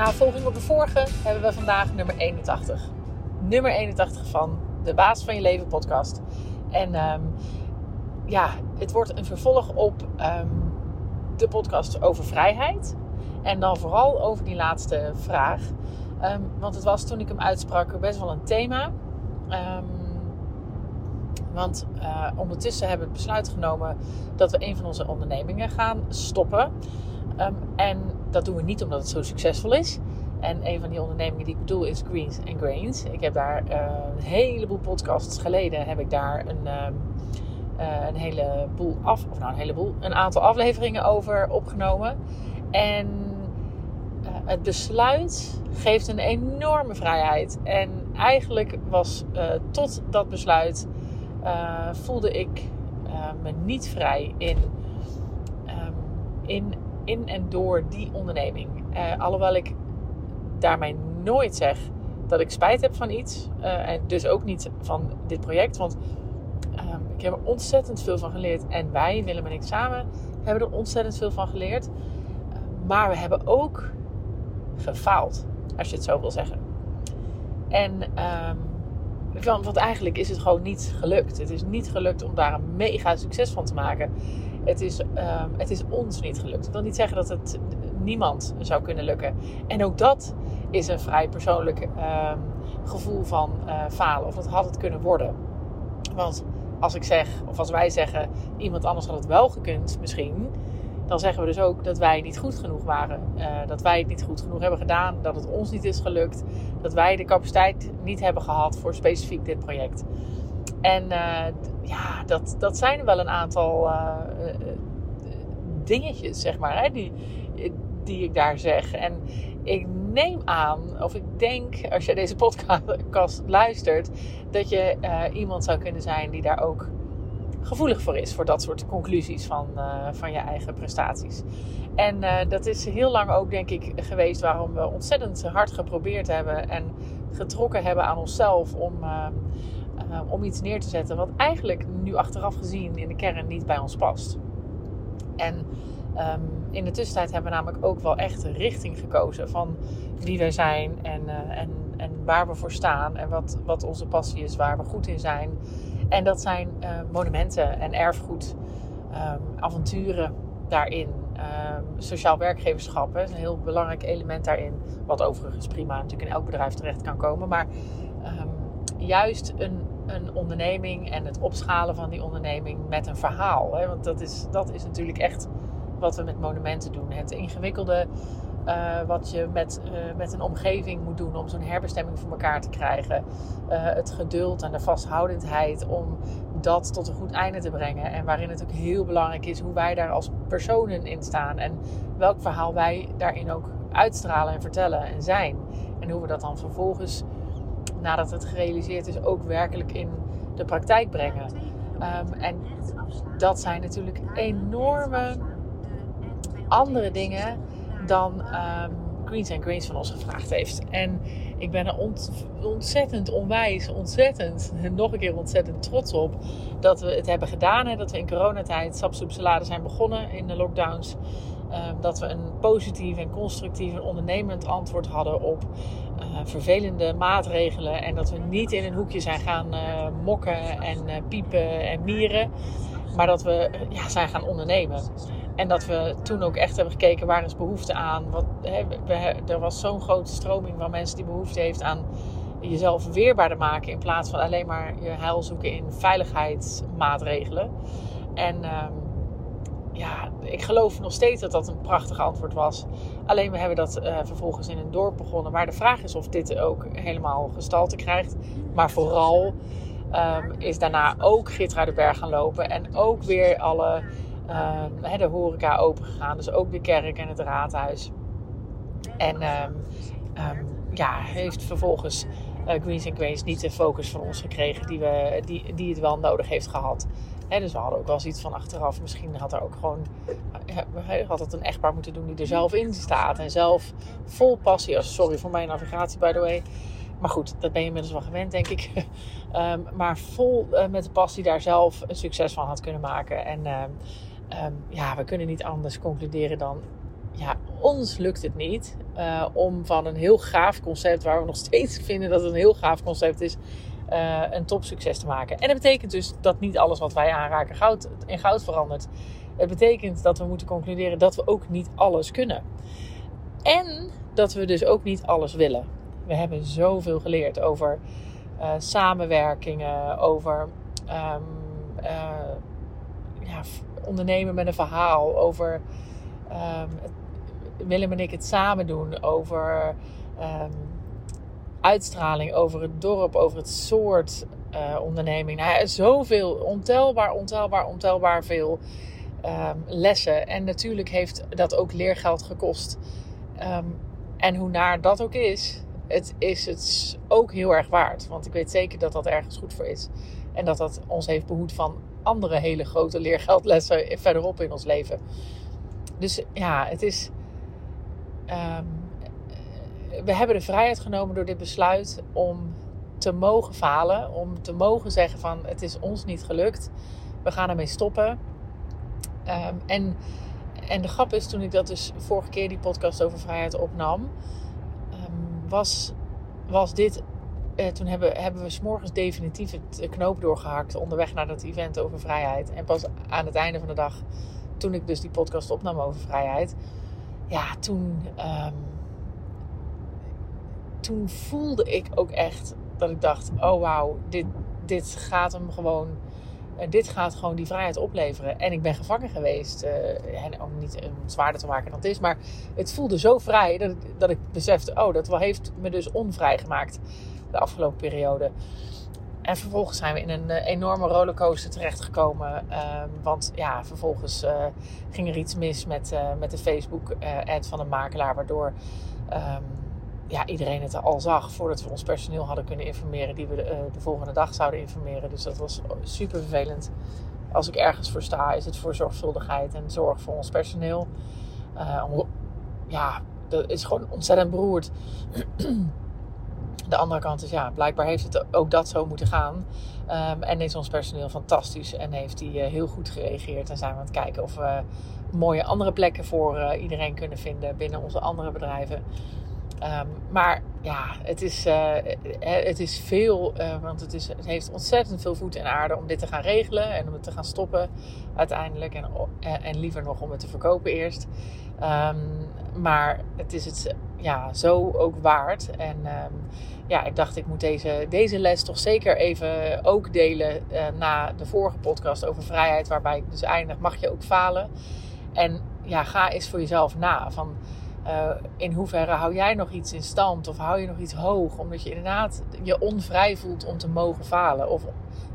na volging op de vorige hebben we vandaag nummer 81. Nummer 81 van de Baas van je Leven podcast. En ehm, ja, het wordt een vervolg op ehm, de podcast over vrijheid. En dan vooral over die laatste vraag. Ehm, want het was toen ik hem uitsprak best wel een thema. want uh, ondertussen hebben we het besluit genomen dat we een van onze ondernemingen gaan stoppen. En dat doen we niet omdat het zo succesvol is. En een van die ondernemingen die ik bedoel is Greens and Grains. Ik heb daar uh, een heleboel podcasts geleden heb ik daar een, uh, uh, een heleboel af, of nou een heleboel, een aantal afleveringen over opgenomen. En het besluit geeft een enorme vrijheid. En eigenlijk was tot dat besluit voelde ik me niet vrij in, um, in, in en door die onderneming. alhoewel ik daarmee nooit zeg dat ik spijt heb van iets. Uh, en dus ook niet van dit project. Want um, ik heb er ontzettend veel van geleerd. En wij, Willem en ik samen, hebben er ontzettend veel van geleerd. Maar we hebben ook gefaald, als je het zo wil zeggen. En um, want eigenlijk is het gewoon niet gelukt. Het is niet gelukt om daar een mega succes van te maken. Het is, um, het is ons niet gelukt. Ik wil niet zeggen dat het niemand zou kunnen lukken. En ook dat is een vrij persoonlijk uh, gevoel van uh, falen. Of dat had het kunnen worden. Want als ik zeg, of als wij zeggen, iemand anders had het wel gekund misschien. Dan zeggen we dus ook dat wij niet goed genoeg waren. Uh, dat wij het niet goed genoeg hebben gedaan. Dat het ons niet is gelukt. Dat wij de capaciteit niet hebben gehad voor specifiek dit project. En uh, ja, dat, dat zijn wel een aantal uh, dingetjes, zeg maar, die, die ik daar zeg. En ik neem aan, of ik denk, als je deze podcast luistert, dat je iemand zou kunnen zijn die daar ook gevoelig voor is. Voor dat soort conclusies van, uh, van je eigen prestaties. En uh, dat is heel lang ook, denk ik, geweest waarom we ontzettend hard geprobeerd hebben en getrokken hebben aan onszelf om, om iets neer te zetten. Wat eigenlijk nu achteraf gezien in de kern niet bij ons past. En um, in de tussentijd hebben we namelijk ook wel echt een richting gekozen van wie wij zijn en, en, en waar we voor staan en wat, wat onze passie is, waar we goed in zijn. En dat zijn uh, monumenten en erfgoed, um, avonturen daarin. Um, sociaal werkgeverschap is een heel belangrijk element daarin. Wat overigens prima natuurlijk in elk bedrijf terecht kan komen. Maar juist een, een onderneming en het opschalen van die onderneming met een verhaal. Hè? Want dat is, dat is natuurlijk echt wat we met monumenten doen. Het ingewikkelde uh, wat je met, uh, met een omgeving moet doen om zo'n herbestemming voor elkaar te krijgen. Uh, het geduld en de vasthoudendheid om dat tot een goed einde te brengen. En waarin het ook heel belangrijk is hoe wij daar als personen in staan. En welk verhaal wij daarin ook uitstralen en vertellen en zijn. En hoe we dat dan vervolgens, nadat het gerealiseerd is, ook werkelijk in de praktijk brengen. Um, en dat zijn natuurlijk enorme andere dingen dan um, Greens and Grains van ons gevraagd heeft. En ik ben er ontzettend onwijs, ontzettend, nog een keer ontzettend trots op dat we het hebben gedaan. En dat we in coronatijd Sapsoep Salade zijn begonnen in de lockdowns. Um, dat we een positief en constructief en ondernemend antwoord hadden op uh, vervelende maatregelen. En dat we niet in een hoekje zijn gaan uh, mokken en uh, piepen en mieren. Maar dat we ja, zijn gaan ondernemen. En dat we toen ook echt hebben gekeken waar is behoefte aan. Wat, hè, we, er was zo'n grote stroming van mensen die behoefte heeft aan jezelf weerbaarder maken. In plaats van alleen maar je heil zoeken in veiligheidsmaatregelen. En um, ja, ik geloof nog steeds dat dat een prachtig antwoord was. Alleen we hebben dat uh, vervolgens in een dorp begonnen. Maar de vraag is of dit ook helemaal gestalte krijgt. Maar vooral um, is daarna ook Berg gaan lopen. En ook weer alle uh, de horeca open gegaan. Dus ook de kerk en het raadhuis. En um, um, ja, heeft vervolgens uh, Greens and Grains niet de focus van ons gekregen die, we, die, die het wel nodig heeft gehad. Dus we hadden ook wel zoiets van achteraf. Misschien had er ook gewoon had het een echtpaar moeten doen die er zelf in staat. En zelf vol passie. Sorry voor mijn navigatie, by the way. Maar goed, dat ben je inmiddels wel gewend, denk ik. um, maar vol uh, met de passie daar zelf een succes van had kunnen maken. En um, ja, we kunnen niet anders concluderen dan ja, ons lukt het niet uh, om van een heel gaaf concept, waar we nog steeds vinden dat het een heel gaaf concept is, uh, een topsucces te maken. En dat betekent dus dat niet alles wat wij aanraken goud, in goud verandert. Het betekent dat we moeten concluderen dat we ook niet alles kunnen. En dat we dus ook niet alles willen. We hebben zoveel geleerd over uh, samenwerkingen, over uh, ja, ondernemen met een verhaal, over um, Willem en ik het samen doen, over um, uitstraling, over het dorp, over het soort uh, onderneming. Nou, zoveel, ontelbaar, ontelbaar, ontelbaar veel um, lessen. En natuurlijk heeft dat ook leergeld gekost. En hoe naar dat ook is, het is het ook heel erg waard. Want ik weet zeker dat dat ergens goed voor is. En dat dat ons heeft behoed van andere hele grote leergeldlessen verderop in ons leven. Dus ja, het is. Um, we hebben de vrijheid genomen door dit besluit om te mogen falen. Om te mogen zeggen van het is ons niet gelukt. We gaan ermee stoppen. Um, en, en de grap is, toen ik dat dus vorige keer die podcast over vrijheid opnam, um, was, was dit. Eh, toen hebben, hebben we s'morgens definitief het knoop doorgehakt onderweg naar dat event over vrijheid. En pas aan het einde van de dag, toen ik dus die podcast opnam over vrijheid, ja, toen, um, toen voelde ik ook echt dat ik dacht: oh wauw, dit, dit gaat hem gewoon dit gaat gewoon die vrijheid opleveren. En ik ben gevangen geweest. Uh, en om niet het zwaarder te maken dan het is. Maar het voelde zo vrij dat dat ik besefte: oh, dat heeft me dus onvrij gemaakt de afgelopen periode. En vervolgens zijn we in een uh, enorme rollercoaster terechtgekomen. Uh, want ja, vervolgens uh, ging er iets mis met, met de Facebook-ad van een makelaar. Waardoor um, ja, iedereen het al zag voordat we ons personeel hadden kunnen informeren, die we de, de, volgende dag zouden informeren. Dus dat was super vervelend. Als ik ergens voor sta, is het voor zorgvuldigheid en zorg voor ons personeel. Uh, ja, dat is gewoon ontzettend beroerd. De andere kant is, ja, blijkbaar heeft het ook dat zo moeten gaan. Um, en is ons personeel fantastisch en heeft hij uh, heel goed gereageerd. En zijn we aan het kijken of we mooie andere plekken voor uh, iedereen kunnen vinden binnen onze andere bedrijven. Um, maar ja, het is, uh, het is veel, uh, want het, is, het heeft ontzettend veel voet in aarde om dit te gaan regelen en om het te gaan stoppen uiteindelijk. En, en liever nog om het te verkopen eerst. Um, maar het is het ja, zo ook waard. En um, ja, ik dacht, ik moet deze, deze les toch zeker even ook delen na de vorige podcast over vrijheid, waarbij ik dus eindig. Mag je ook falen? En ja, ga eens voor jezelf na. Van, uh, in hoeverre hou jij nog iets in stand of hou je nog iets hoog? Omdat je inderdaad je onvrij voelt om te mogen falen. Of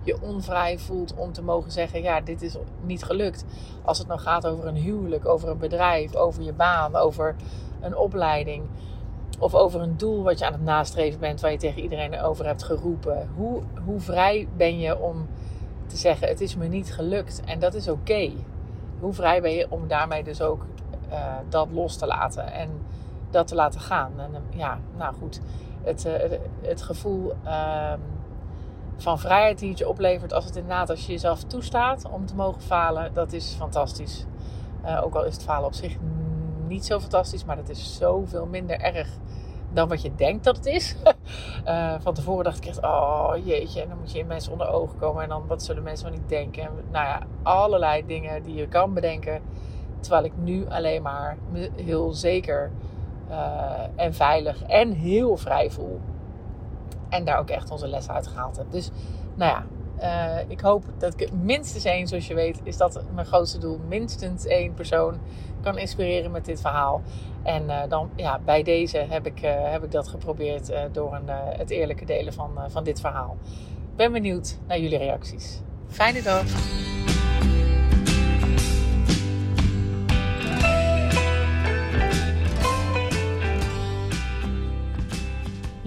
je onvrij voelt om te mogen zeggen: ja, dit is niet gelukt. Als het nou gaat over een huwelijk, over een bedrijf, over je baan, over een opleiding. Of over een doel wat je aan het nastreven bent, waar je tegen iedereen over hebt geroepen. Hoe, hoe vrij ben je om te zeggen: het is me niet gelukt en dat is oké? Hoe vrij ben je om daarmee dus ook uh, dat los te laten en dat te laten gaan. En uh, ja, nou goed, het, uh, het gevoel ehm, van vrijheid die het je oplevert als het inderdaad als je jezelf toestaat om te mogen falen, dat is fantastisch. ook al is het falen op zich niet zo fantastisch, maar dat is zoveel minder erg dan wat je denkt dat het is. van tevoren dacht ik echt, oh jeetje, en dan moet je in mensen onder ogen komen en dan wat zullen mensen wel niet denken. En, nou ja, allerlei dingen die je kan bedenken Terwijl ik nu alleen maar me heel zeker uh, en veilig en heel vrij voel. En daar ook echt onze les uit gehaald heb. Dus nou ja, uh, ik hoop dat ik minstens één, zoals je weet, is dat mijn grootste doel. Minstens één persoon kan inspireren met dit verhaal. En uh, dan ja, bij deze heb ik, heb ik dat geprobeerd door een, het eerlijke delen van, van dit verhaal. Ben benieuwd naar jullie reacties. Fijne dag!